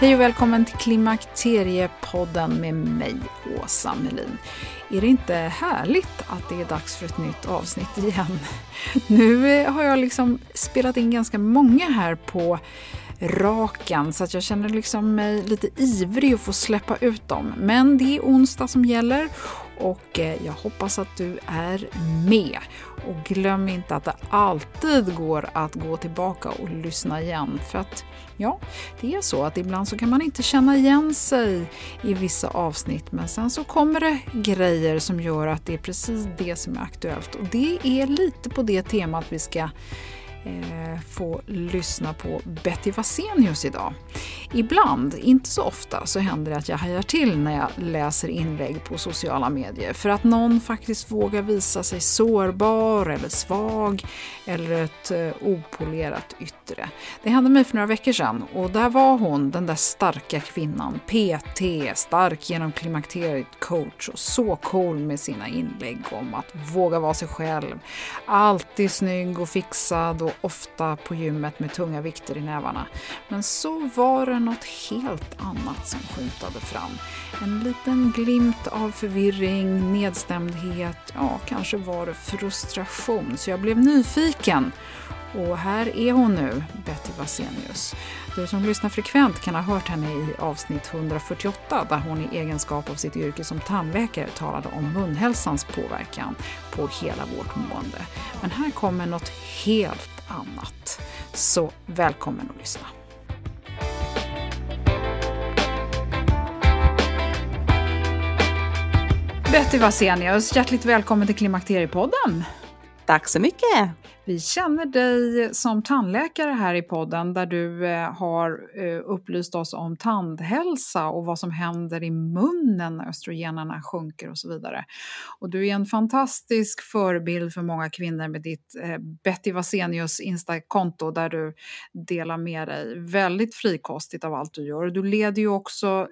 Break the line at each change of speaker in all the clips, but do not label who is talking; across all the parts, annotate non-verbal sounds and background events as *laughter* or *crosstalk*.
Hej och välkommen till Klimakteriepodden med mig, Åsa Melin. Är det inte härligt att det är dags för ett nytt avsnitt igen? *laughs* Nu eh, har jag liksom spelat in ganska många här på raken så att jag känner liksom mig lite ivrig att få släppa ut dem. Men det är onsdag som gäller och eh, jag hoppas att du är med. Och glöm inte att det alltid går att gå tillbaka och lyssna igen. För att ja, det är så att ibland så kan man inte känna igen sig i vissa avsnitt men sen så kommer det grejer som gör att det är precis det som är aktuellt. Och det är lite på det temat vi ska Eh, få lyssna på Betty Vasenius idag. Ibland, inte så ofta, så händer det att jag hajar till när jag läser inlägg på sociala medier för att någon faktiskt vågar visa sig sårbar eller svag eller ett eh, opolerat yttre. Det hände mig för några veckor sedan och där var hon, den där starka kvinnan, PT, stark genom klimakteriet, coach och så cool med sina inlägg om att våga vara sig själv. Alltid snygg och fixad och ofta på gymmet med tunga vikter i nävarna. Men så var det något helt annat som skymtade fram. En liten glimt av förvirring, nedstämdhet, ja, kanske var det frustration. Så jag blev nyfiken. Och här är hon nu, Betty Vasenius. Du som lyssnar frekvent kan ha hört henne i avsnitt 148 där hon i egenskap av sitt yrke som tandläkare talade om munhälsans påverkan på hela vårt mående. Men här kommer något helt annat. Så välkommen att lyssna. Betty Vasenius, hjärtligt välkommen till Klimakteriepodden.
Tack så mycket.
Vi känner dig som tandläkare här i podden där du eh, har eh, upplyst oss om tandhälsa och vad som händer i munnen när östrogenerna sjunker och så vidare. Och du är en fantastisk förebild för många kvinnor med ditt eh, Betty Vasenius Insta-konto där du delar med dig väldigt frikostigt av allt du gör. Du leder ju också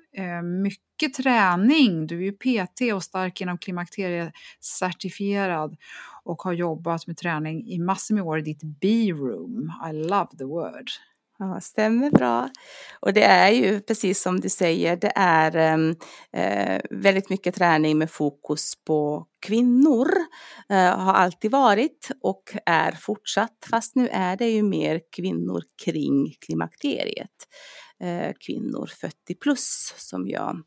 mycket mycket träning. Du är ju PT och stark inom klimakteriecertifierad och har jobbat med träning i massor med år i ditt B-room. I love the word.
Ja, stämmer bra. Och det är ju precis som du säger, det är ehm, eh, väldigt mycket träning med fokus på kvinnor. Eh, har alltid varit och är fortsatt, fast nu är det ju mer kvinnor kring klimakteriet. Eh, kvinnor 40 plus som jag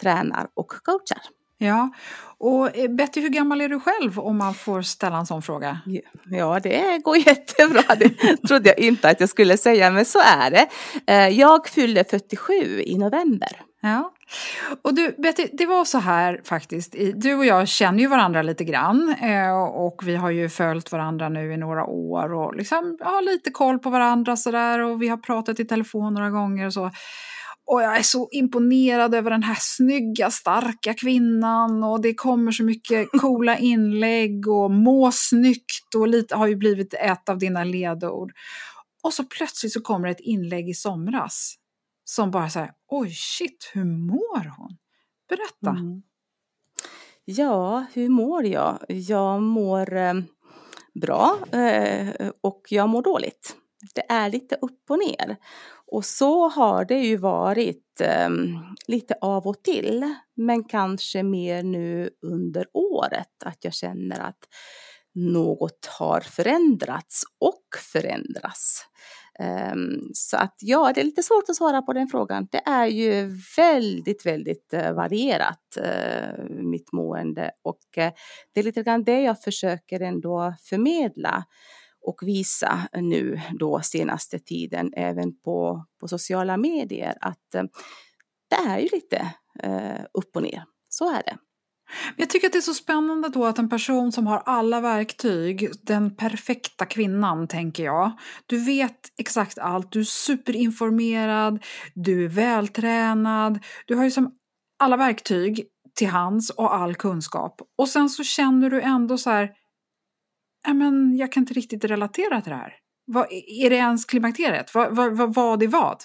tränar och coachar.
Ja, och eh, Betty, hur gammal är du själv om man får ställa en sån fråga?
Ja, det går jättebra. Det trodde jag inte att jag skulle säga, men så är det. Eh, jag fyllde 47 i november.
Ja, Och du, Betty, det var så här faktiskt. Du och jag känner ju varandra lite grann eh, och vi har ju följt varandra nu i några år och liksom har lite koll på varandra sådär och vi har pratat i telefon några gånger och så. Och jag är så imponerad över den här snygga, starka kvinnan och det kommer så mycket *laughs* coola inlägg och må snyggt och lite har ju blivit ett av dina ledord. Och så plötsligt så kommer ett inlägg i somras som bara säger oj shit, hur mår hon? Berätta. Mm.
Ja, hur mår jag? Jag mår eh, bra eh, och jag mår dåligt. Det är lite upp och ner. Och så har det ju varit eh, lite av och till, men kanske mer nu under året att jag känner att något har förändrats och förändras. Um, så att ja, det är lite svårt att svara på den frågan. Det är ju väldigt, väldigt uh, varierat, uh, mitt mående. Och uh, det är lite grann det jag försöker ändå förmedla och visa nu då senaste tiden även på, på sociala medier att eh, det är ju lite eh, upp och ner. Så är det.
Jag tycker att det är så spännande då att en person som har alla verktyg, den perfekta kvinnan tänker jag. Du vet exakt allt, du är superinformerad, du är vältränad, du har ju som alla verktyg till hands och all kunskap. Och sen så känner du ändå så här, men jag kan inte riktigt relatera till det här. Vad, är det ens klimakteriet? Vad, vad, vad, vad är vad?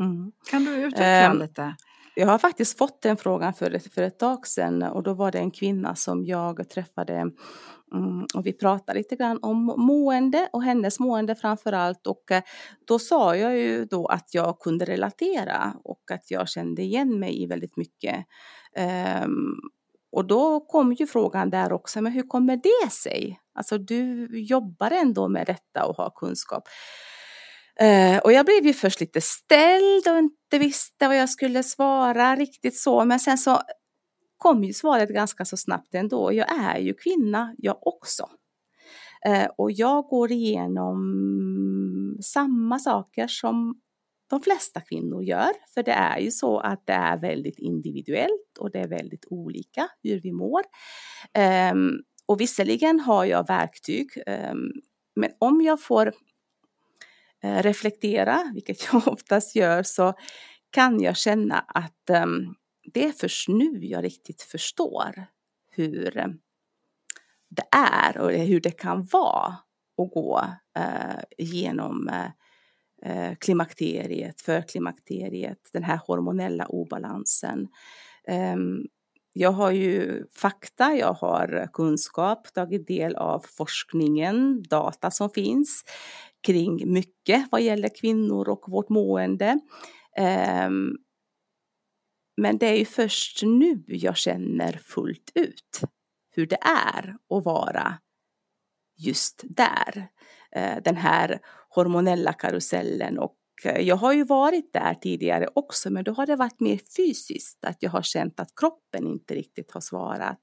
Mm. Kan du utveckla um, lite?
Jag har faktiskt fått den frågan för ett, för ett tag sedan och då var det en kvinna som jag träffade mm, och vi pratade lite grann om mående och hennes mående framför allt och eh, då sa jag ju då att jag kunde relatera och att jag kände igen mig i väldigt mycket. Och då kom ju frågan där också, men hur kommer det sig? Alltså du jobbar ändå med detta och har kunskap. Eh, och jag blev ju först lite ställd och inte visste vad jag skulle svara riktigt så, men sen så kom ju svaret ganska så snabbt ändå. Jag är ju kvinna jag också. Eh, och jag går igenom samma saker som de flesta kvinnor gör. För det är ju så att det är väldigt individuellt och det är väldigt olika hur vi mår. Um, och visserligen har jag verktyg, um, men om jag får uh, reflektera, vilket jag *laughs* oftast gör, så kan jag känna att um, det är först nu jag riktigt förstår hur det är och hur det kan vara att gå eh, uh, genom uh, eh, Eh, klimakteriet, förklimakteriet, den här hormonella obalansen. Ehm, jag har ju fakta, jag har kunskap, tagit del av forskningen, data som finns kring mycket vad gäller kvinnor och vårt mående. Ehm, men det är ju först nu jag känner fullt ut hur det är att vara just där. Eh, den här hormonella karusellen och eh, jag har ju varit där tidigare också, men då har det varit mer fysiskt, att jag har känt att kroppen inte riktigt har svarat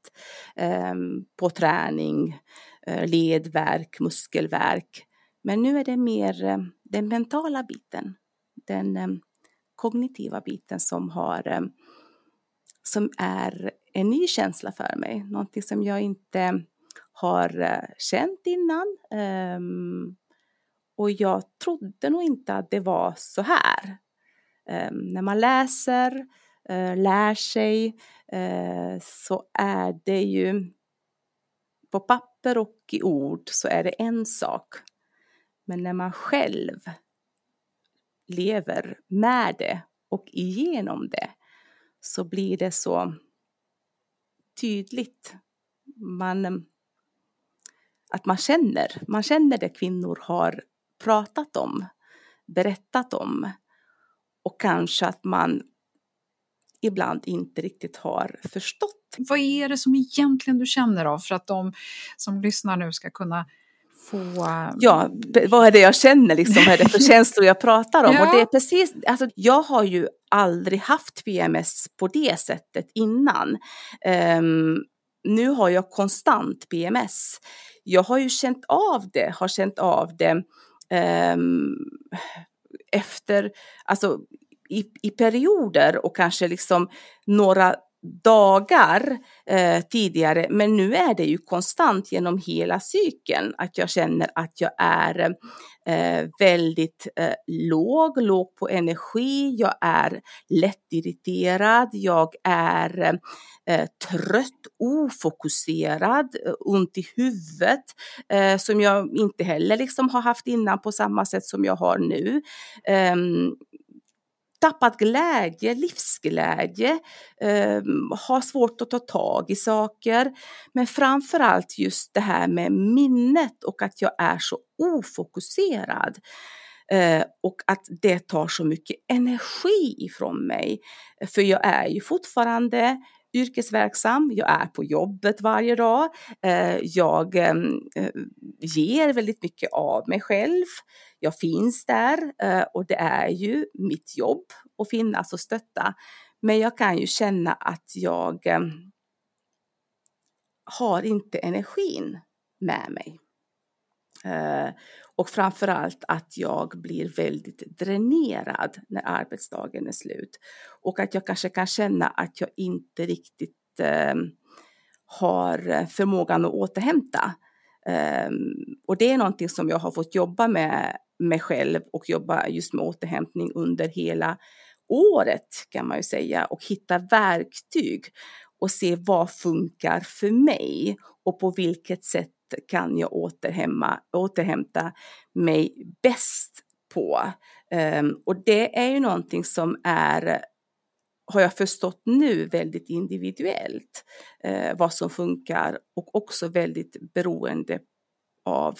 ehm, på träning, eh, ledvärk, muskelvärk. Men nu är det mer den mentala biten, den kognitiva biten som har som är en ny känsla för mig, någonting som jag inte har eh, känt innan. Um, och jag trodde nog inte att det var så här. Um, när man läser, uh, lär sig, uh, så är det ju på papper och i ord så är det en sak. Men när man själv lever med det och igenom det så blir det så tydligt. Man att man känner, man känner det kvinnor har pratat om, berättat om och kanske att man ibland inte riktigt har förstått.
Vad är det som egentligen du känner av för att de som lyssnar nu ska kunna få...
Ja, vad är det jag känner liksom, vad är det för *laughs* känslor jag pratar om? Ja. Och det är precis, alltså, jag har ju aldrig haft PMS på det sättet innan. Um, nu har jag konstant PMS. Jag har ju känt av det, har känt av det um, efter, alltså i, i perioder och kanske liksom några dagar eh, tidigare, men nu är det ju konstant genom hela cykeln att jag känner att jag är eh, väldigt eh, låg, låg på energi, jag är lättirriterad, jag är eh, trött, ofokuserad, eh, ont i huvudet eh, som jag inte heller liksom har haft innan på samma sätt som jag har nu. Ehm, tappat glädje, livsglädje, eh, har svårt att ta tag i saker. Men framför allt just det här med minnet och att jag är så ofokuserad. Eh, och att det tar så mycket energi ifrån mig. För jag är ju fortfarande yrkesverksam, jag är på jobbet varje dag, eh, jag ehm, eh, ger väldigt mycket av mig själv, jag finns där eh, och det är ju mitt jobb att finnas och stötta. Men jag kan ju känna att jag eh, har inte energin med mig. Eh, och framförallt att jag blir väldigt dränerad när arbetsdagen är slut. Och att jag kanske kan känna att jag inte riktigt eh, har förmågan att återhämta. Och det är någonting som jag har fått jobba med mig själv och jobba just med återhämtning under hela året kan man ju säga och hitta verktyg och se vad funkar för mig och på vilket sätt kan jag återhämma, återhämta mig bäst på. Um, och det är ju någonting som är, har jag förstått nu, väldigt individuellt uh, vad som funkar och också väldigt beroende av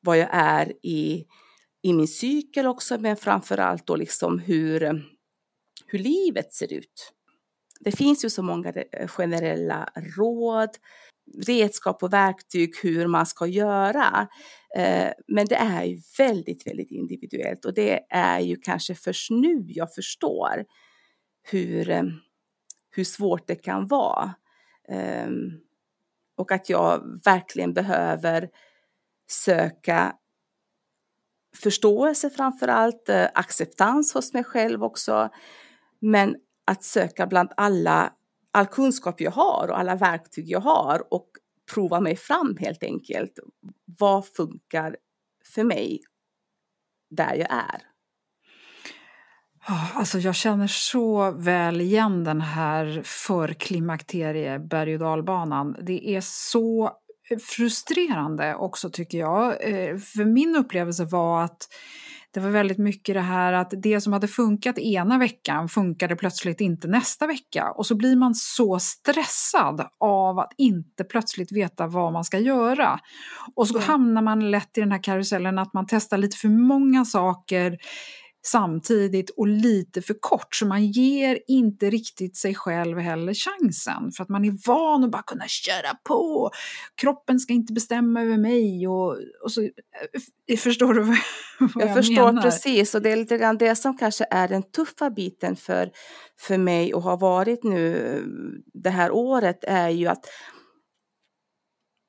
vad jag är i, i min cykel också, men framför allt då liksom hur, eh, hur livet ser ut. Det finns ju så många eh, generella råd, redskap och verktyg hur man ska göra. Eh, men det är ju väldigt, väldigt individuellt och det är ju kanske först nu jag förstår hur, hur svårt det kan vara. Ehm, och att jag verkligen behöver söka förståelse framför allt, eh, acceptans hos mig själv också. Men att söka bland alla all kunskap jag har och alla verktyg jag har och prova mig fram helt enkelt. Vad funkar för mig där jag är?
Ah, alltså jag känner så väl igen den här förklimakterie berg och dalbanan. Det är så frustrerande också tycker jag. Eh, för min upplevelse var att det var väldigt mycket det här att det som hade funkat ena veckan funkade plötsligt inte nästa vecka. Och så blir man så stressad av att inte plötsligt veta vad man ska göra. Och så hamnar man lätt i den här karusellen att man testar lite för många saker samtidigt och lite för kort. Så man ger inte riktigt sig själv heller chansen för att man är van att bara kunna köra på. Kroppen ska inte bestämma över mig och, och så. Eh, förstår du *laughs* vad jag,
jag förstår menar? precis och det är lite grann det som kanske är den tuffa biten för, för mig och har varit nu det här året är ju att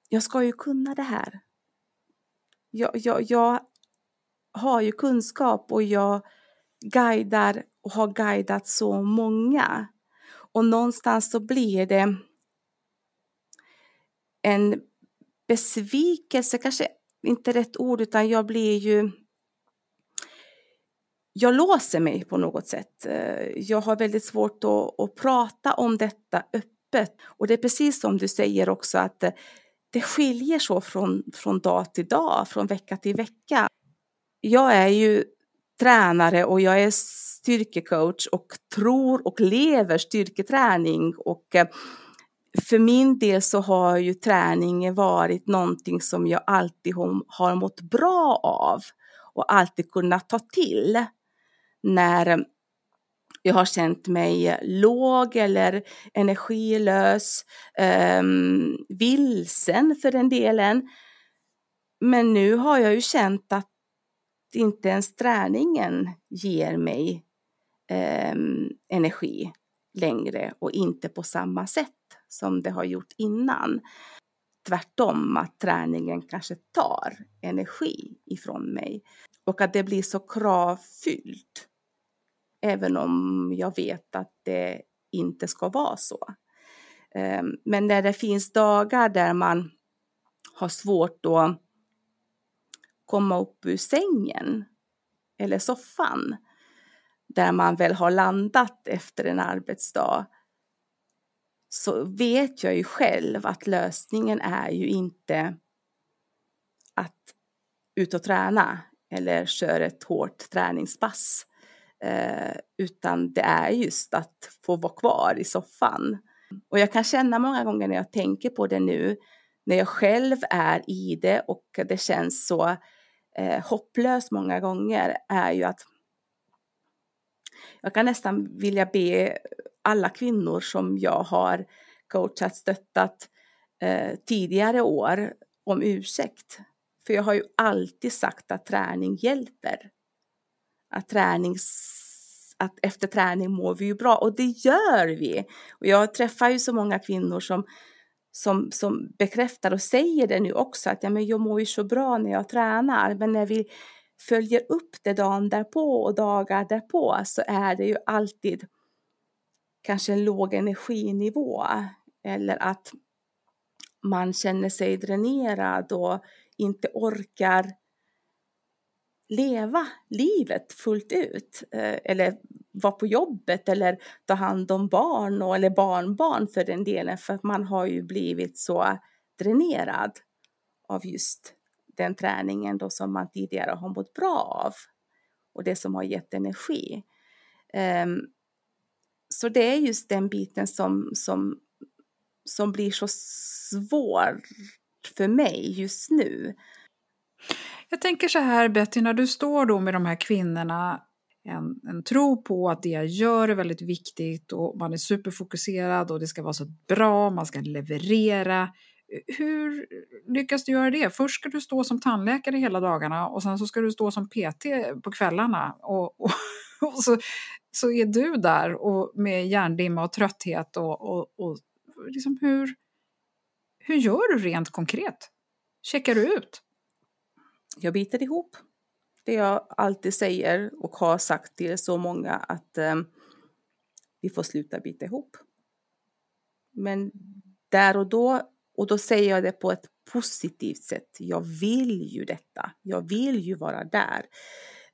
jag ska ju kunna det här. Jag, jag, jag har ju kunskap och jag guidar och har guidat så många. Och någonstans så blir det en besvikelse, kanske inte rätt ord, utan jag blir ju jag låser mig på något sätt. Eh, jag har väldigt svårt att, att, prata om detta öppet. Och det är precis som du säger också att eh, det skiljer så från, från dag till dag, från vecka till vecka jag är ju tränare och jag är styrkecoach och tror och lever styrketräning och eh, för min del så har ju träningen varit någonting som jag alltid har mått bra av och alltid kunnat ta till när eh, jag har känt mig låg eller energilös, eh, vilsen för den delen. Men nu har jag ju känt att inte ens träningen ger mig eh, energi längre och inte på samma sätt som det har gjort innan. Tvärtom, att träningen kanske tar energi ifrån mig och att det blir så kravfyllt. även om jag vet att det inte ska vara så. Ehm, men när det finns dagar där man har svårt att komma upp ur sängen eller soffan, där man väl har landat efter en arbetsdag, så vet jag ju själv att lösningen är ju inte att ut och träna eller köra ett hårt träningspass. Eh, utan det är just att få vara kvar i soffan. Och jag kan känna många gånger när jag tänker på det nu, när jag själv är i det och det känns så eh, hopplöst många gånger, är ju att jag kan nästan vilja be alla kvinnor som jag har coachat, stöttat eh, tidigare år om ursäkt. För jag har ju alltid sagt att träning hjälper. Att, träning, att efter träning mår vi ju bra och det gör vi. Och jag träffar ju så många kvinnor som, som, som bekräftar och säger det nu också att ja, men jag mår ju så bra när jag tränar. Men när vi följer upp det dagen därpå och dagar därpå så är det ju alltid kanske en låg energinivå eller att man känner sig dränerad och inte orkar leva livet fullt ut eh, eller vara på jobbet eller ta hand om barn och, eller barnbarn för den delen för att man har ju blivit så dränerad av just den träningen då som man tidigare har mått bra av och det som har gett energi. Um, så det är just den biten som, som, som blir så svår för mig just nu.
Jag tänker så här Betty, när du står då med de här kvinnorna, en, en tro på att det jag gör är väldigt viktigt och man är superfokuserad och det ska vara så bra, man ska leverera. Hur lyckas du göra det? Först ska du stå som tandläkare hela dagarna och sen så ska du stå som PT på kvällarna. Och, och, *laughs* och så, så är du där och med hjärndimma och trötthet. Och, och, och liksom hur, hur gör du rent konkret? Checkar du ut?
Jag biter ihop. Det jag alltid säger och har sagt till så många att eh, vi får sluta bita ihop. Men där och då och då säger jag det på ett positivt sätt. Jag vill ju detta. Jag vill ju vara där.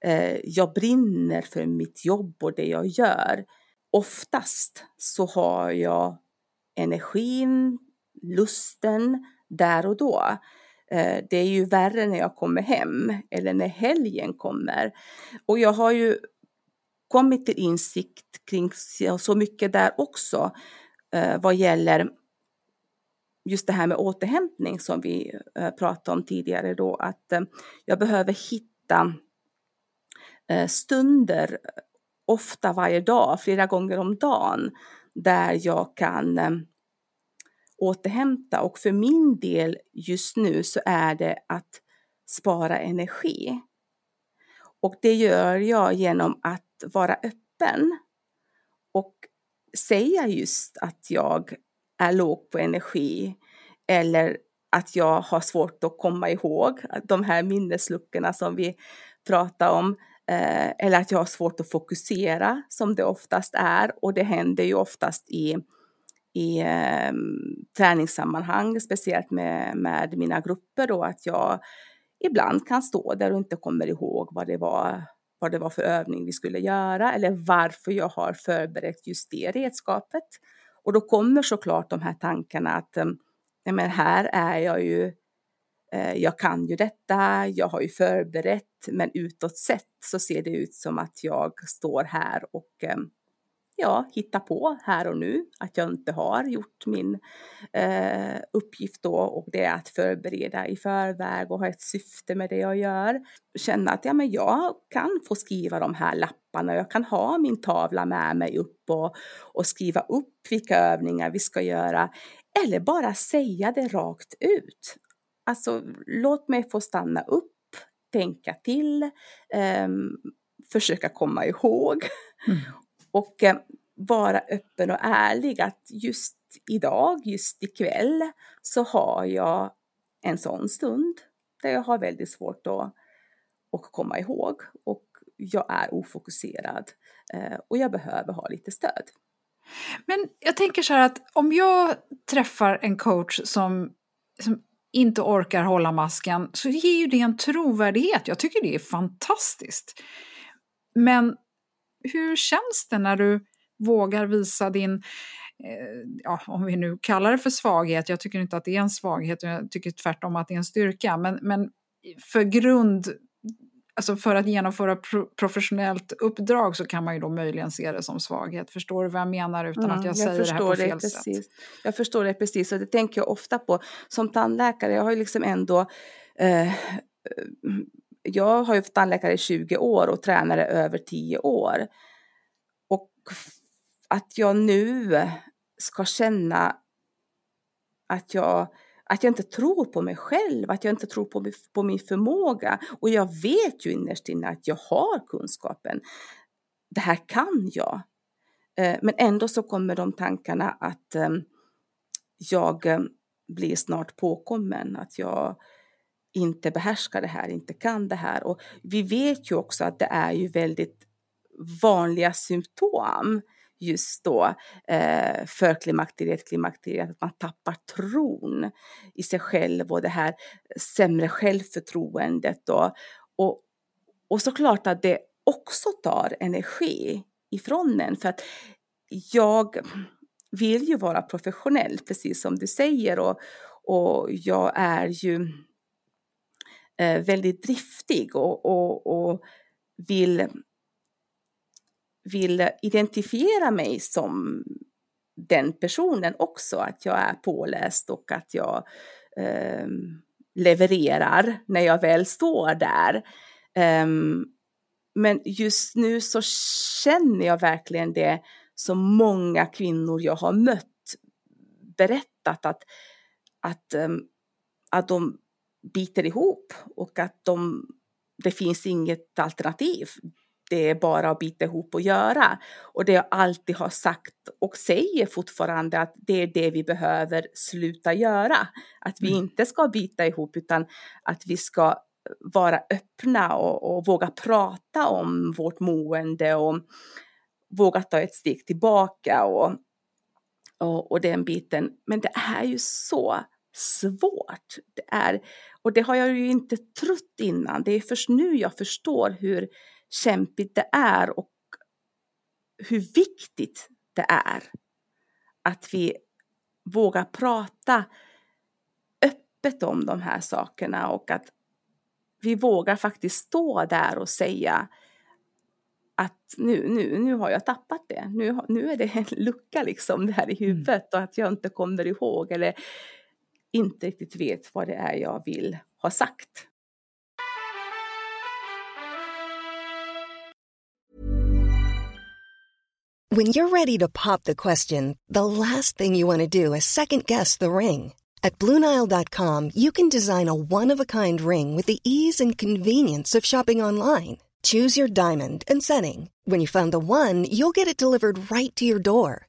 Eh, jag brinner för mitt jobb och det jag gör. Oftast så har jag energin, lusten där och då. Eh, det är ju värre när jag kommer hem eller när helgen kommer. Och jag har ju kommit till insikt kring så mycket där också eh, vad gäller just det här med återhämtning som vi eh, pratade om tidigare då, att jag behöver hitta stunder, ofta varje dag, flera gånger om dagen, där jag kan återhämta. Och för min del just nu så är det att spara energi. Och det gör jag genom att vara öppen och säga just att jag är låg på energi eller att jag har svårt att komma ihåg de här minnesluckorna som vi pratar om. Eh, eller att jag har svårt att fokusera som det oftast är och det händer ju oftast i, i eh, träningssammanhang, speciellt med, med mina grupper då att jag ibland kan stå där och inte kommer ihåg vad det var vad det var för övning vi skulle göra eller varför jag har förberett just det redskapet. Och då kommer såklart de här tankarna att ehm, nej men här är jag ju, eh, jag kan ju detta, jag har ju förberett, men utåt sett så ser det ut som att jag står här och ehm, ja, hitta på här och nu, att jag inte har gjort min eh, uppgift då och det är att förbereda i förväg och ha ett syfte med det jag gör. Känna att ja, men jag kan få skriva de här lapparna, jag kan ha min tavla med mig upp och, och skriva upp vilka övningar vi ska göra eller bara säga det rakt ut. Alltså låt mig få stanna upp, tänka till, eh, försöka komma ihåg mm och eh, vara öppen och ärlig att just idag, just ikväll så har jag en sån stund där jag har väldigt svårt att, att komma ihåg. Och jag är ofokuserad eh, och jag behöver ha lite stöd.
Men jag tänker så här att om jag träffar en coach som, som inte orkar hålla masken så ger ju det en trovärdighet. Jag tycker det är fantastiskt. Men hur känns det när du vågar visa din, eh, ja, om vi nu kallar det för svaghet, jag tycker inte att det är en svaghet, jag tycker tvärtom att det är en styrka, men, men för grund alltså för att genomföra pro professionellt uppdrag så kan man ju då möjligen se det som svaghet. Förstår du vad jag menar utan mm, att jag, jag säger det här på fel
precis.
sätt?
Jag förstår det precis och det tänker jag ofta på som tandläkare. Jag har ju liksom ändå eh, jag har ju varit tandläkare i 20 år och tränare över 10 år. Och att jag nu ska känna att jag att jag inte tror på mig själv, att jag inte tror på, på min förmåga. Och jag vet ju innerst inne att jag har kunskapen. Det här kan jag. Eh, men ändå så kommer de tankarna att ehm, jag ehm, blir snart påkommen, att jag inte behärskar det här, inte kan det här. Och vi vet ju också att det är ju väldigt vanliga symptom just då eh, för klimakteriet, klimakteriet, att man tappar tron i sig själv och det här sämre självförtroendet. Och, och, och såklart att det också tar energi ifrån en för att jag vill ju vara professionell precis som du säger och, och jag är ju eh, väldigt driftig och, och, och vill vill identifiera mig som den personen också, att jag är påläst och att jag eh, levererar när jag väl står där. Eh, men just nu så känner jag verkligen det som många kvinnor jag har mött berättat att, att, um, att de biter ihop och att de, det finns inget alternativ det är bara att bita ihop och göra. Och det jag alltid har sagt och säger fortfarande att det är det vi behöver sluta göra. Att vi mm. inte ska bita ihop utan att vi ska vara öppna och, och våga prata om vårt mående och våga ta ett steg tillbaka och, och, och den biten. Men det är ju så svårt. Det är, och det har jag ju inte trott innan. Det är först nu jag förstår hur kämpigt det är och hur viktigt det är att vi vågar prata öppet om de här sakerna och att vi vågar faktiskt stå där och säga att nu, nu, nu har jag tappat det. Nu, nu är det en lucka liksom där i mm. huvudet och att jag inte kommer ihåg eller inte riktigt vet vad det är jag vill ha sagt.
When you're ready to pop the question, the last thing you want to do is second guess the ring. At BlueNile.com you can design a one-of-a-kind ring with the ease and convenience of shopping online. Choose your diamond and setting. When you find the one, you'll get it delivered right to your door.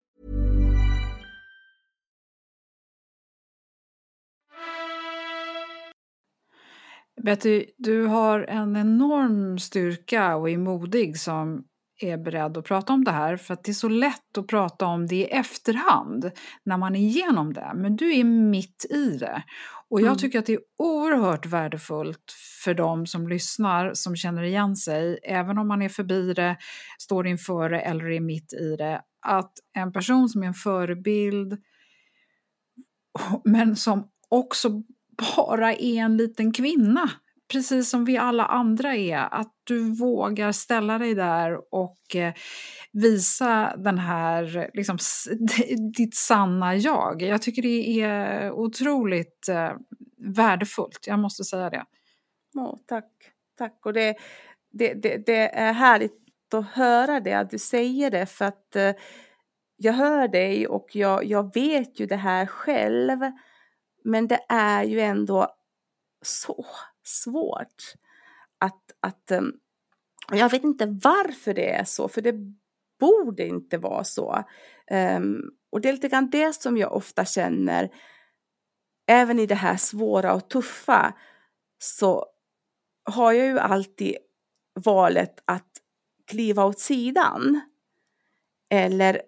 Betty, du har en enorm styrka och är modig som är beredd att prata om det här för att det är så lätt att prata om det i efterhand när man är igenom det. Men du är mitt i det. Och jag mm. tycker att det är oerhört värdefullt för de som lyssnar, som känner igen sig, även om man är förbi det, står inför det eller är mitt i det, att en person som är en förebild men som också bara är en liten kvinna precis som vi alla andra är, att du vågar ställa dig där och eh, visa den här, liksom, *laughs* ditt sanna jag. Jag tycker det är otroligt eh, värdefullt, jag måste säga det.
Oh, tack, tack. Och det, det, det, det, är härligt att höra det, att du säger det, för att eh, jag hör dig och jag, jag vet ju det här själv. Men det är ju ändå så svårt att, att ehm, jag vet inte varför det är så, för det borde inte vara så. Um, och det är lite grann det som jag ofta känner, även i det här svåra och tuffa, så har jag ju alltid valet att kliva åt sidan eller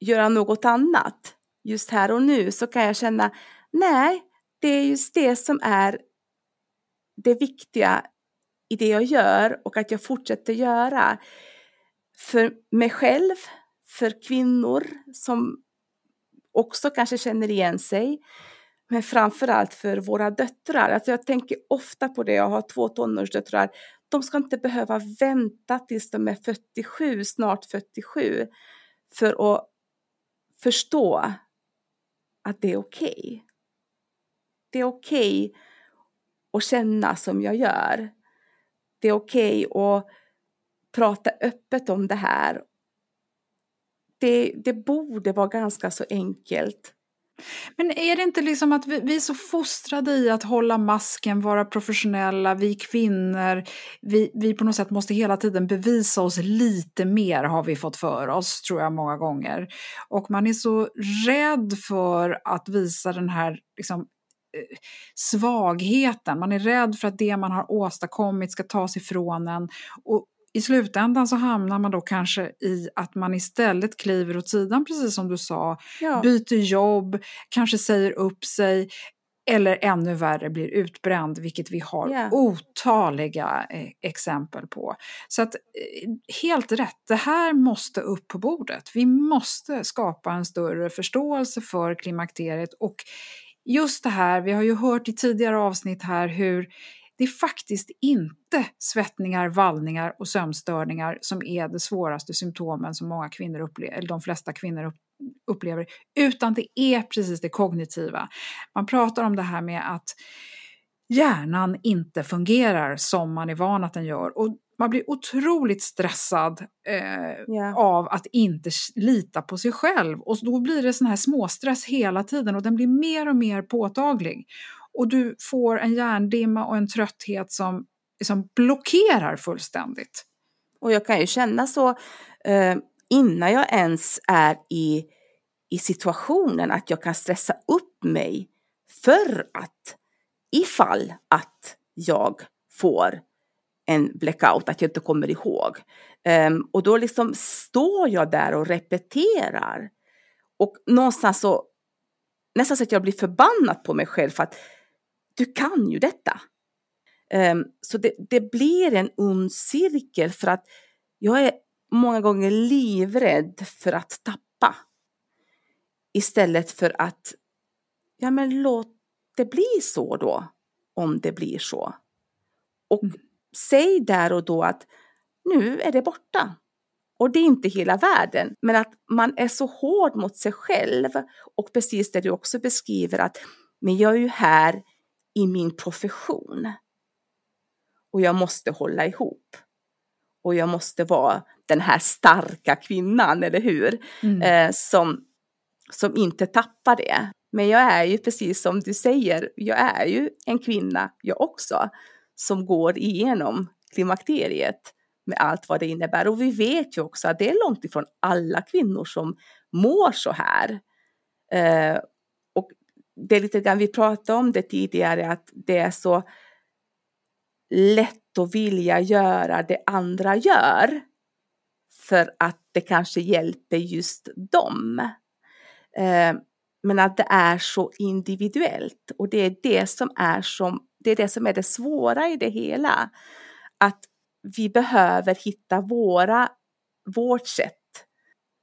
göra något annat. Just här och nu så kan jag känna, nej, det är just det som är det viktiga i det jag gör och att jag fortsätter göra. För mig själv, för kvinnor som också kanske känner igen sig. Men framförallt för våra döttrar. Alltså jag tänker ofta på det, jag har två tonårsdöttrar. De ska inte behöva vänta tills de är 47, snart 47, för att förstå att det är okej. Okay. Det är okej okay att känna som jag gör. Det är okej okay att prata öppet om det här. Det, det borde vara ganska så enkelt.
Men är det inte liksom att vi, vi, är så fostrade i att hålla masken, vara professionella, vi kvinnor, vi, vi på något sätt måste hela tiden bevisa oss lite mer har vi fått för oss, tror jag många gånger. Och man är så rädd för att visa den här liksom, svagheten. Man är rädd för att det man har åstadkommit ska tas ifrån en. Och i slutändan så hamnar man då kanske i att man istället kliver åt sidan, precis som du sa, ja. byter jobb, kanske säger upp sig eller ännu värre blir utbränd, vilket vi har yeah. otaliga eh, exempel på. Så att eh, helt rätt, det här måste upp på bordet. Vi måste skapa en större förståelse för klimakteriet och just det här, vi har ju hört i tidigare avsnitt här hur det är faktiskt inte svettningar, vallningar och sömnstörningar som är de svåraste symptomen som många kvinnor upplever, eller de flesta kvinnor upplever, utan det är precis det kognitiva. Man pratar om det här med att hjärnan inte fungerar som man är van att den gör. Och man blir otroligt stressad eh, yeah. av att inte lita på sig själv. Och då blir det sån här småstress hela tiden och den blir mer och mer påtaglig. Och du får en hjärndimma och en trötthet som, som blockerar fullständigt.
Och jag kan ju känna så eh, innan jag ens är i, i situationen att jag kan stressa upp mig för att ifall att jag får en blackout, att jag inte kommer ihåg. Um, och då liksom står jag där och repeterar. Och någonstans så, nästan så att jag blir förbannad på mig själv för att du kan ju detta. Um, så det, det blir en ond cirkel för att jag är många gånger livrädd för att tappa. Istället för att, ja men låt det bli så då, om det blir så. Och mm säg där och då att nu är det borta. Och det är inte hela världen, men att man är så hård mot sig själv och precis det du också beskriver att men jag är ju här i min profession och jag måste hålla ihop. Och jag måste vara den här starka kvinnan, eller hur? Mm. Eh, som, som inte tappar det. Men jag är ju precis som du säger, jag är ju en kvinna jag också som går igenom klimakteriet med allt vad det innebär. Och vi vet ju också att det är långt ifrån alla kvinnor som mår så här. Eh, och det är lite grann, vi pratade om det tidigare, att det är så lätt att vilja göra det andra gör. för att det kanske hjälper just dem. Eh, men att det är så individuellt och det är det som är, som, det, är det som är det svåra i det hela. Att vi behöver hitta våra, vårt sätt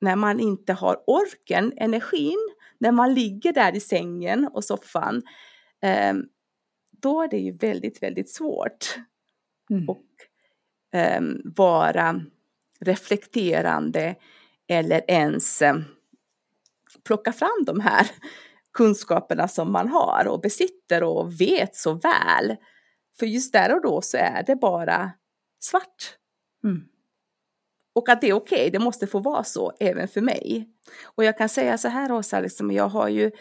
när man inte har orken, energin, när man ligger där i sängen och soffan. Eh, då är det ju väldigt, väldigt svårt. Mm. Och eh, vara reflekterande eller ens eh, plocka fram de här kunskaperna som man har och besitter och vet så väl. För just där och då så är det bara svart. Mm. Och att det är okej, okay, det måste få vara så även för mig. Och jag kan säga så här Åsa, liksom, jag har ju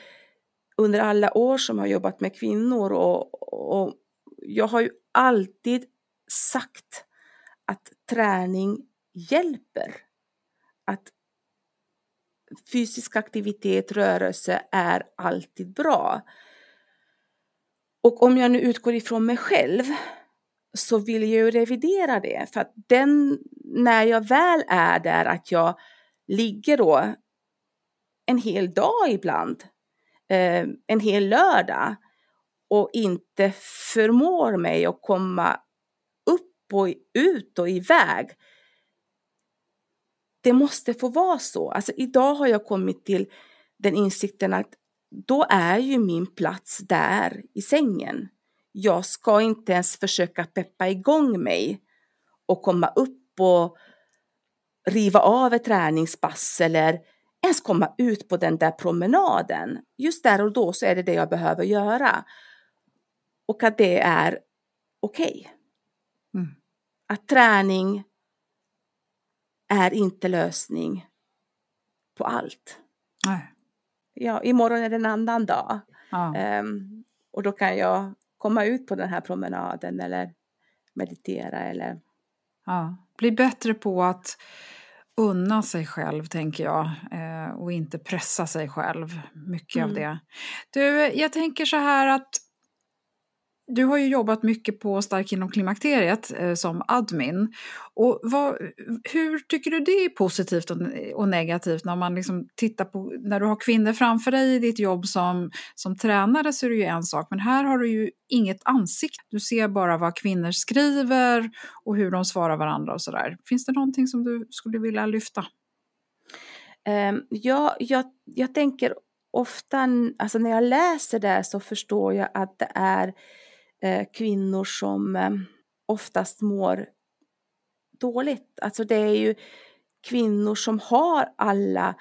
under alla år som jag har jobbat med kvinnor och, och jag har ju alltid sagt att träning hjälper. Att fysisk aktivitet, rörelse är alltid bra. Och om jag nu utgår ifrån mig själv så vill jag ju revidera det. För att den, när jag väl är där, att jag ligger då en hel dag ibland, eh, en hel lördag och inte förmår mig att komma upp och ut och iväg. Det måste få vara så. Alltså idag har jag kommit till den insikten att då är ju min plats där i sängen. Jag ska inte ens försöka peppa igång mig och komma upp och riva av ett träningspass eller ens komma ut på den där promenaden. Just där och då så är det det jag behöver göra. Och att det är okej. Okay. Mm. Att träning är inte lösning på allt. Nej. Ja, imorgon är det en annan dag. Ja. Um, och då kan jag komma ut på den här promenaden eller meditera eller...
Ja, bli bättre på att unna sig själv, tänker jag, eh, och inte pressa sig själv. Mycket mm. av det. Du, jag tänker så här att du har ju jobbat mycket på Stark inom klimakteriet eh, som admin. Och vad, hur tycker du det är positivt och, och, negativt när man liksom tittar på, när du har kvinnor framför dig i ditt jobb som, som tränare så är det ju en sak, men här har du ju inget ansikte. Du ser bara vad kvinnor skriver och hur de svarar varandra och sådär. Finns det någonting som du skulle vilja lyfta?
Um, ja, jag, jag tänker ofta, alltså när jag läser det så förstår jag att det är Eh, kvinnor som eh, oftast mår dåligt. Alltså det är ju kvinnor som har alla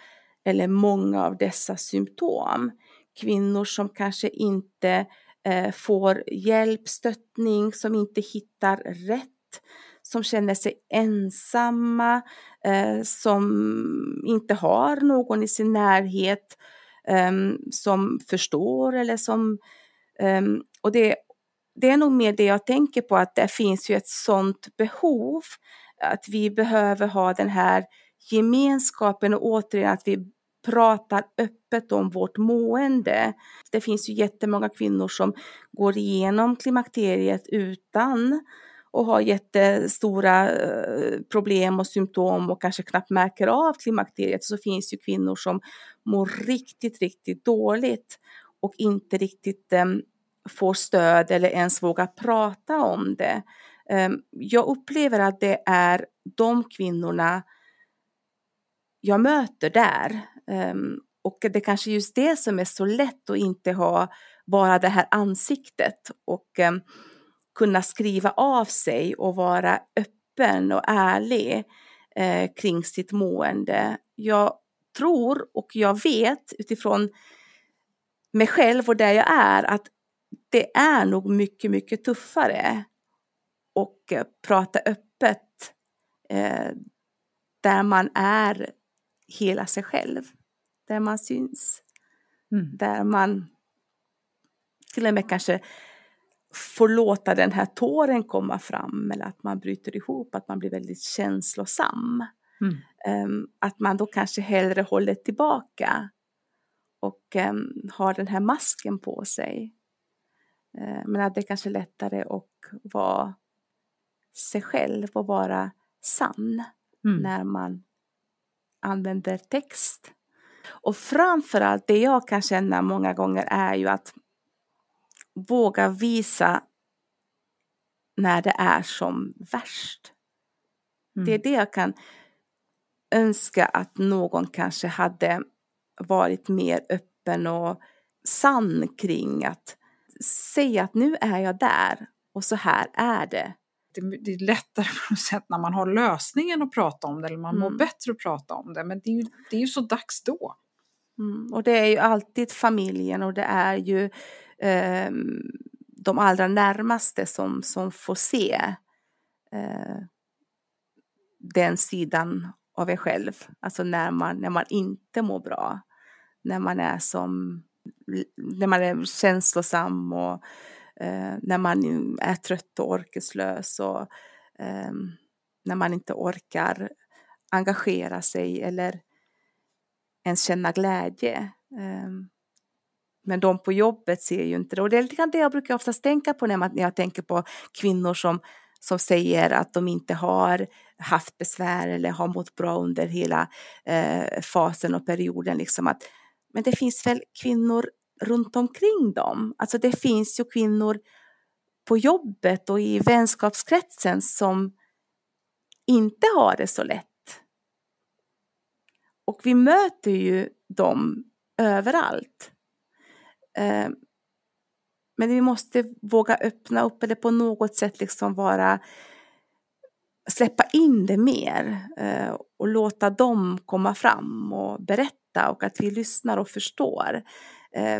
eller många av dessa symptom. Kvinnor som kanske inte eh, får hjälp, stöttning, som inte hittar rätt, som känner sig ensamma, eh, som inte har någon i sin närhet eh, som förstår eller som... Eh, och det det är nog mer det jag tänker på, att det finns ju ett sånt behov, att vi behöver ha den här gemenskapen och återigen att vi pratar öppet om vårt mående. Det finns ju jättemånga kvinnor som går igenom klimakteriet utan och har jättestora eh, problem och symptom och kanske knappt märker av klimakteriet så finns ju kvinnor som mår riktigt, riktigt dåligt och inte riktigt ehm, får stöd eller ens vågar prata om det. Ehm, jag upplever att det är de kvinnorna jag möter där. Ehm, och det är kanske just det som är så lätt att inte ha bara det här ansiktet och ehm, kunna skriva av sig och vara öppen och ärlig eh, kring sitt mående. Jag tror och jag vet utifrån mig själv och där jag är att det är nog mycket, mycket tuffare och eh, prata öppet eh, där man är hela sig själv, där man syns, mm. där man till och med kanske får låta den här tåren komma fram eller att man bryter ihop, att man blir väldigt känslosam. Mm. Um, att man då kanske hellre håller tillbaka och um, har den här masken på sig. Eh, men att det är kanske lättare att vara sig själv och vara sann mm. när man använder text. Och framförallt det jag kan känna många gånger är ju att våga visa när det är som värst. Mm. Det är det jag kan önska att någon kanske hade varit mer öppen och sann kring att säga att nu är jag där och så här är det.
Det, är lättare på något sätt när man har lösningen att prata om det eller man mm. mår bättre att prata om det men det är ju, det är ju så dags då.
Mm. Och det är ju alltid familjen och det är ju eh, de allra närmaste som, som får se eh, den sidan av er själv. Alltså när man, när man inte mår bra. När man är som när man är känslosam och eh, när man är trött och orkeslös och eh, när man inte orkar engagera sig eller ens känna glädje. Eh, men de på jobbet ser ju inte det. Och det är lite grann det jag brukar oftast tänka på när, man, när jag tänker på kvinnor som, som säger att de inte har haft besvär eller har mått bra under hela eh, fasen och perioden. Liksom att, men det finns väl kvinnor runt omkring dem. Alltså det finns ju kvinnor på jobbet och i vänskapskretsen som inte har det så lätt. Och vi möter ju dem överallt. Eh, men vi måste våga öppna upp eller på något sätt liksom vara släppa in det mer eh, och låta dem komma fram och berätta och att vi lyssnar och förstår.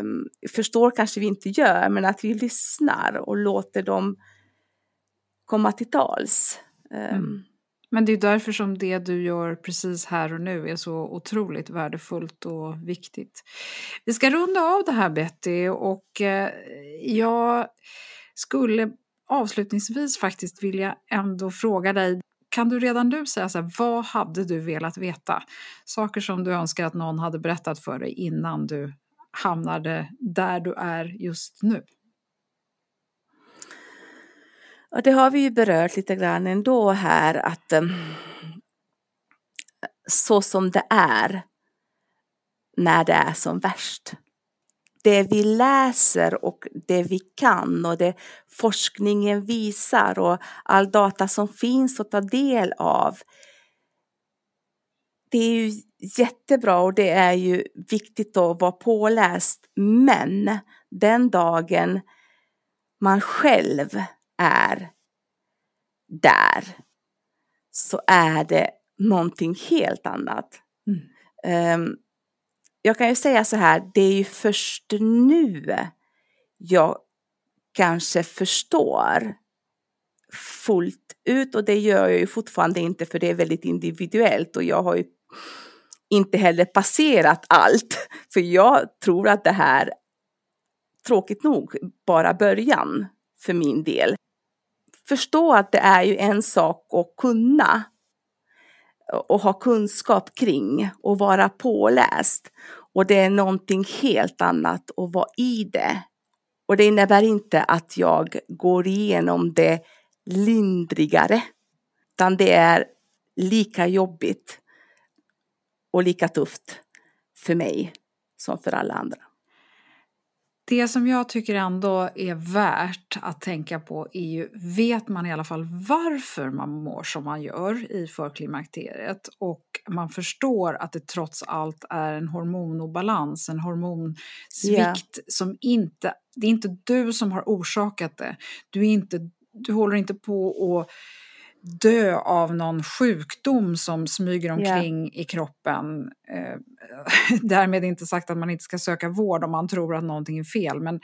Um, förstår kanske vi inte gör, men att vi lyssnar och låter dem komma till tals. Um, Mm.
Men det är därför som det du gör precis här och nu är så otroligt värdefullt och viktigt. Vi ska runda av det här Betty och eh, jag skulle avslutningsvis faktiskt vilja ändå fråga dig kan du redan nu säga så här, vad hade du velat veta? Saker som du önskar att någon hade berättat för dig innan du hamnade där du är just nu?
Och det har vi ju berört lite grann ändå här att um, så som det är när det är som värst. Det vi läser och det vi kan och det forskningen visar och all data som finns att ta del av. Det är ju jättebra och det är ju viktigt att vara påläst. Men den dagen man själv är där så är det någonting helt annat. Mm. Um, jag kan ju säga så här, det är ju först nu jag kanske förstår fullt ut och det gör jag ju fortfarande inte för det är väldigt individuellt och jag har ju inte heller passerat allt. *laughs* För jag tror att det här, tråkigt nog, bara början för min del. Förstå att det är ju en sak att kunna och ha kunskap kring och vara påläst. Och det är någonting helt annat att vara i det. Och det innebär inte att jag går igenom det lindrigare, utan det är lika jobbigt och lika tufft för mig som för alla andra.
Det som jag tycker ändå är värt att tänka på är ju, vet man i alla fall varför man mår som man gör i förklimakteriet och man förstår att det trots allt är en hormonobalans, en hormonsvikt yeah. som inte, det är inte du som har orsakat det. Du, är inte, du håller inte på att dö av någon sjukdom som smyger omkring yeah. i kroppen. Eh, *laughs* därmed inte sagt att man inte ska söka vård om man tror att någonting är fel, men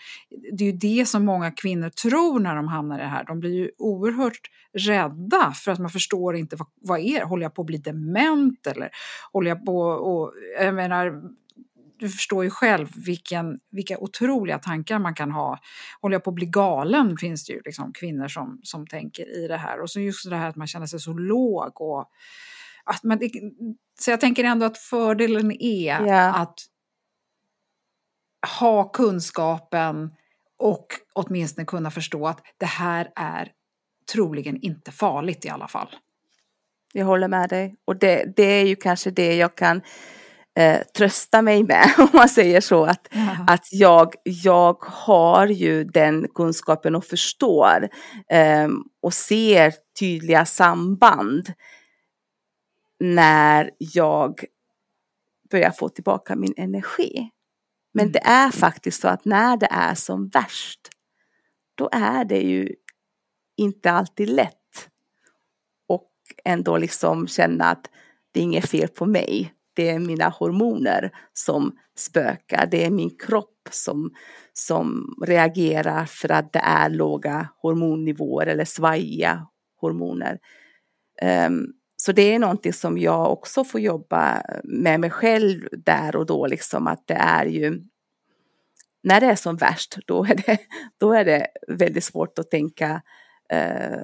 det är ju det som många kvinnor tror när de hamnar i det här. De blir ju oerhört rädda för att man förstår inte vad, vad är Håller jag på att bli dement eller håller jag på och jag menar du förstår ju själv vilken, vilka otroliga tankar man kan ha. Håller jag på att bli galen finns det ju liksom kvinnor som, som tänker i det här. Och så just det här att man känner sig så låg. Och att man, så jag tänker ändå att fördelen är yeah. att ha kunskapen och åtminstone kunna förstå att det här är troligen inte farligt i alla fall.
jag håller med dig. Och det, det är ju kanske det jag kan eh, trösta mig med, *laughs* om man säger så. Att, ja. att jag, jag har ju den kunskapen och förstår eh, och ser tydliga samband när jag börjar få tillbaka min energi. Men mm. det är faktiskt så att när det är som värst, då är det ju inte alltid lätt. Och ändå liksom känna att det är inget fel på mig. Det är mina hormoner som spökar. Det är min kropp som, som reagerar för att det är låga hormonnivåer eller svajiga hormoner. Um, så det är någonting som jag också får jobba med mig själv där och då, liksom att det är ju när det är som värst, då är det, då är det väldigt svårt att tänka eh,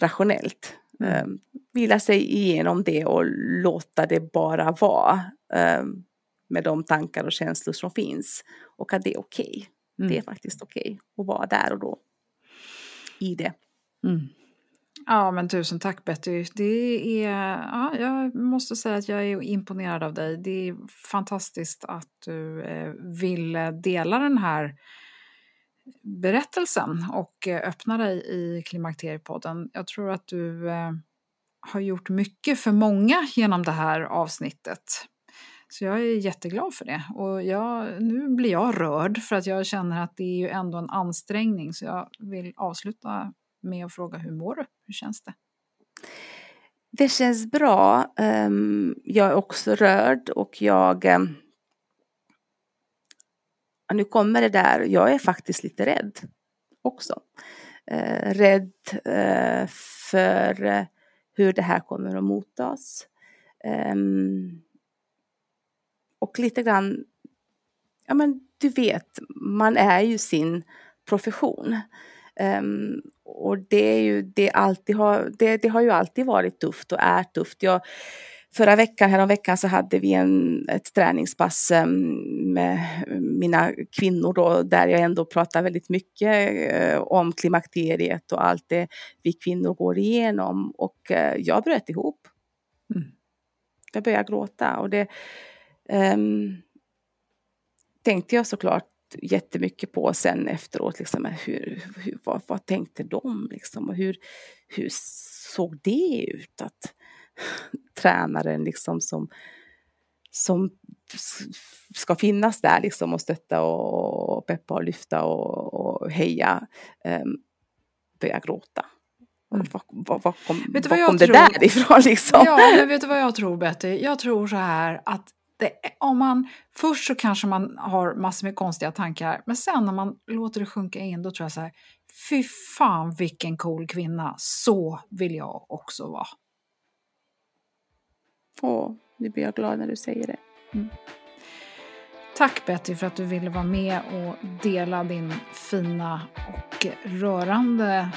rationellt. Eh, vila sig igenom det och låta det bara vara eh, med de tankar och känslor som finns. Och att det är okej. Okay. Mm. Det är faktiskt okej okay att vara där och då i det. Mm.
Ja, men tusen tack Betty. Det är, ja, jag måste säga att jag är imponerad av dig. Det är fantastiskt att du eh, vill dela den här berättelsen och eh, öppna dig i Klimakteriepodden. Jag tror att du eh, har gjort mycket för många genom det här avsnittet. Så jag är jätteglad för det. Och jag, nu blir jag rörd för att jag känner att det är ju ändå en ansträngning. Så jag vill avsluta med att fråga hur mår du? Hur känns det?
Det känns bra. Ehm, jag är också rörd och jag... Ehm, nu kommer det där, jag är faktiskt lite rädd också. Eh, rädd eh, för eh, hur det här kommer att mottas. Ehm, och lite grann, ja men du vet, man är ju sin profession. Um, och det, är ju, det, alltid har, det, det, har ju alltid varit tufft och är tufft. Jag, förra veckan, häromveckan så hade vi en, ett träningspass um, med mina kvinnor då, där jag ändå pratar väldigt mycket uh, om klimakteriet och allt det vi kvinnor går igenom. Och uh, jag bröt ihop. Mm. Jag började gråta och det um, tänkte jag såklart jättemycket på sen efteråt. Liksom, hur, hur, vad, vad tänkte de? Liksom, och hur, hur såg det ut? Att tränaren liksom som, som ska finnas där liksom, och stötta och, peppa och lyfta och, och heja um, börjar gråta. Mm. Var, var, var, kom, vet var kom det tror? där ifrån liksom?
Ja, men vet du vad jag tror Betty? Jag tror så här att det, om man, först så kanske man har massor med konstiga tankar, men sen när man låter det sjunka in, då tror jag så här, fy fan vilken cool kvinna, så vill jag också vara.
Åh, nu blir jag glad när du säger det. Mm.
Tack Betty för att du ville vara med och dela din fina och rörande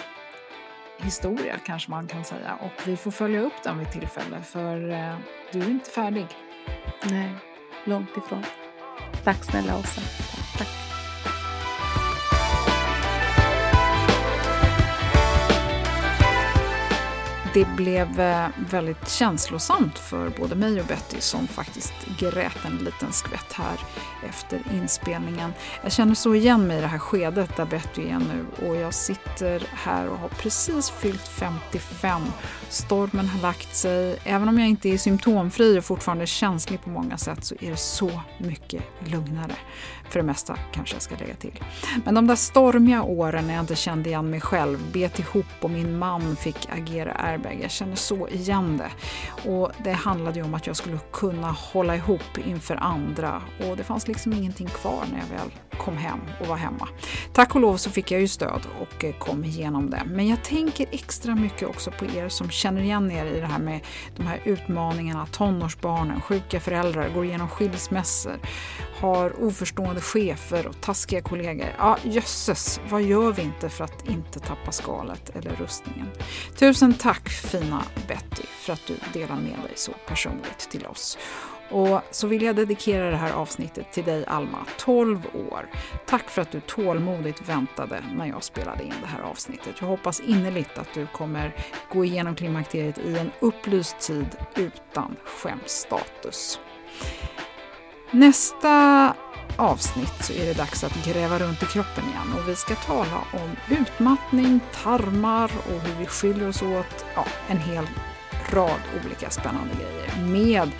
historia kanske man kan säga. Och vi får följa upp den vid tillfälle för eh, du är inte färdig.
Nej, långt ifrån. Tack snälla Åsa. Tack.
Det blev eh, väldigt känslosamt för både mig och Betty som faktiskt grät en liten skvätt här efter inspelningen. Jag känner så igen mig i det här skedet där Betty är nu och jag sitter här och har precis fyllt 55. Stormen har lagt sig. Även om jag inte är symptomfri och fortfarande känslig på många sätt så är det så mycket lugnare. För det mesta kanske jag ska lägga till. Men de där stormiga åren när jag inte kände igen mig själv, bet ihop och min man fick agera airbag. Jag känner så igen det. Och det handlade ju om att jag skulle kunna hålla ihop inför andra och det fanns liksom ingenting kvar när jag väl kom hem och var hemma. Tack och lov så fick jag ju stöd och kom igenom det. Men jag tänker extra mycket också på er som känner igen er i det här med de här utmaningarna, tonårsbarnen, sjuka föräldrar, går igenom skilsmässor, har oförstående chefer och taskiga kollegor. Ja, jösses, vad gör vi inte för att inte tappa skalet eller rustningen? Tusen tack fina Betty för att du delar med dig så personligt till oss. Och så vill jag dedikera det här avsnittet till dig Alma, 12 år. Tack för att du tålmodigt väntade när jag spelade in det här avsnittet. Jag hoppas innerligt att du kommer gå igenom klimakteriet i en upplyst tid utan skämstatus. Nästa avsnitt så är det dags att gräva runt i kroppen igen och vi ska tala om utmattning, tarmar och hur vi skiljer oss åt. Ja, en hel rad olika spännande grejer med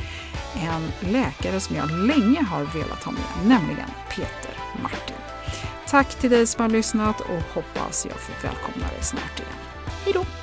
en läkare som jag länge har velat ha med, nämligen Peter Martin. Tack till dig som har lyssnat och hoppas jag får välkomna dig snart igen. Hej då!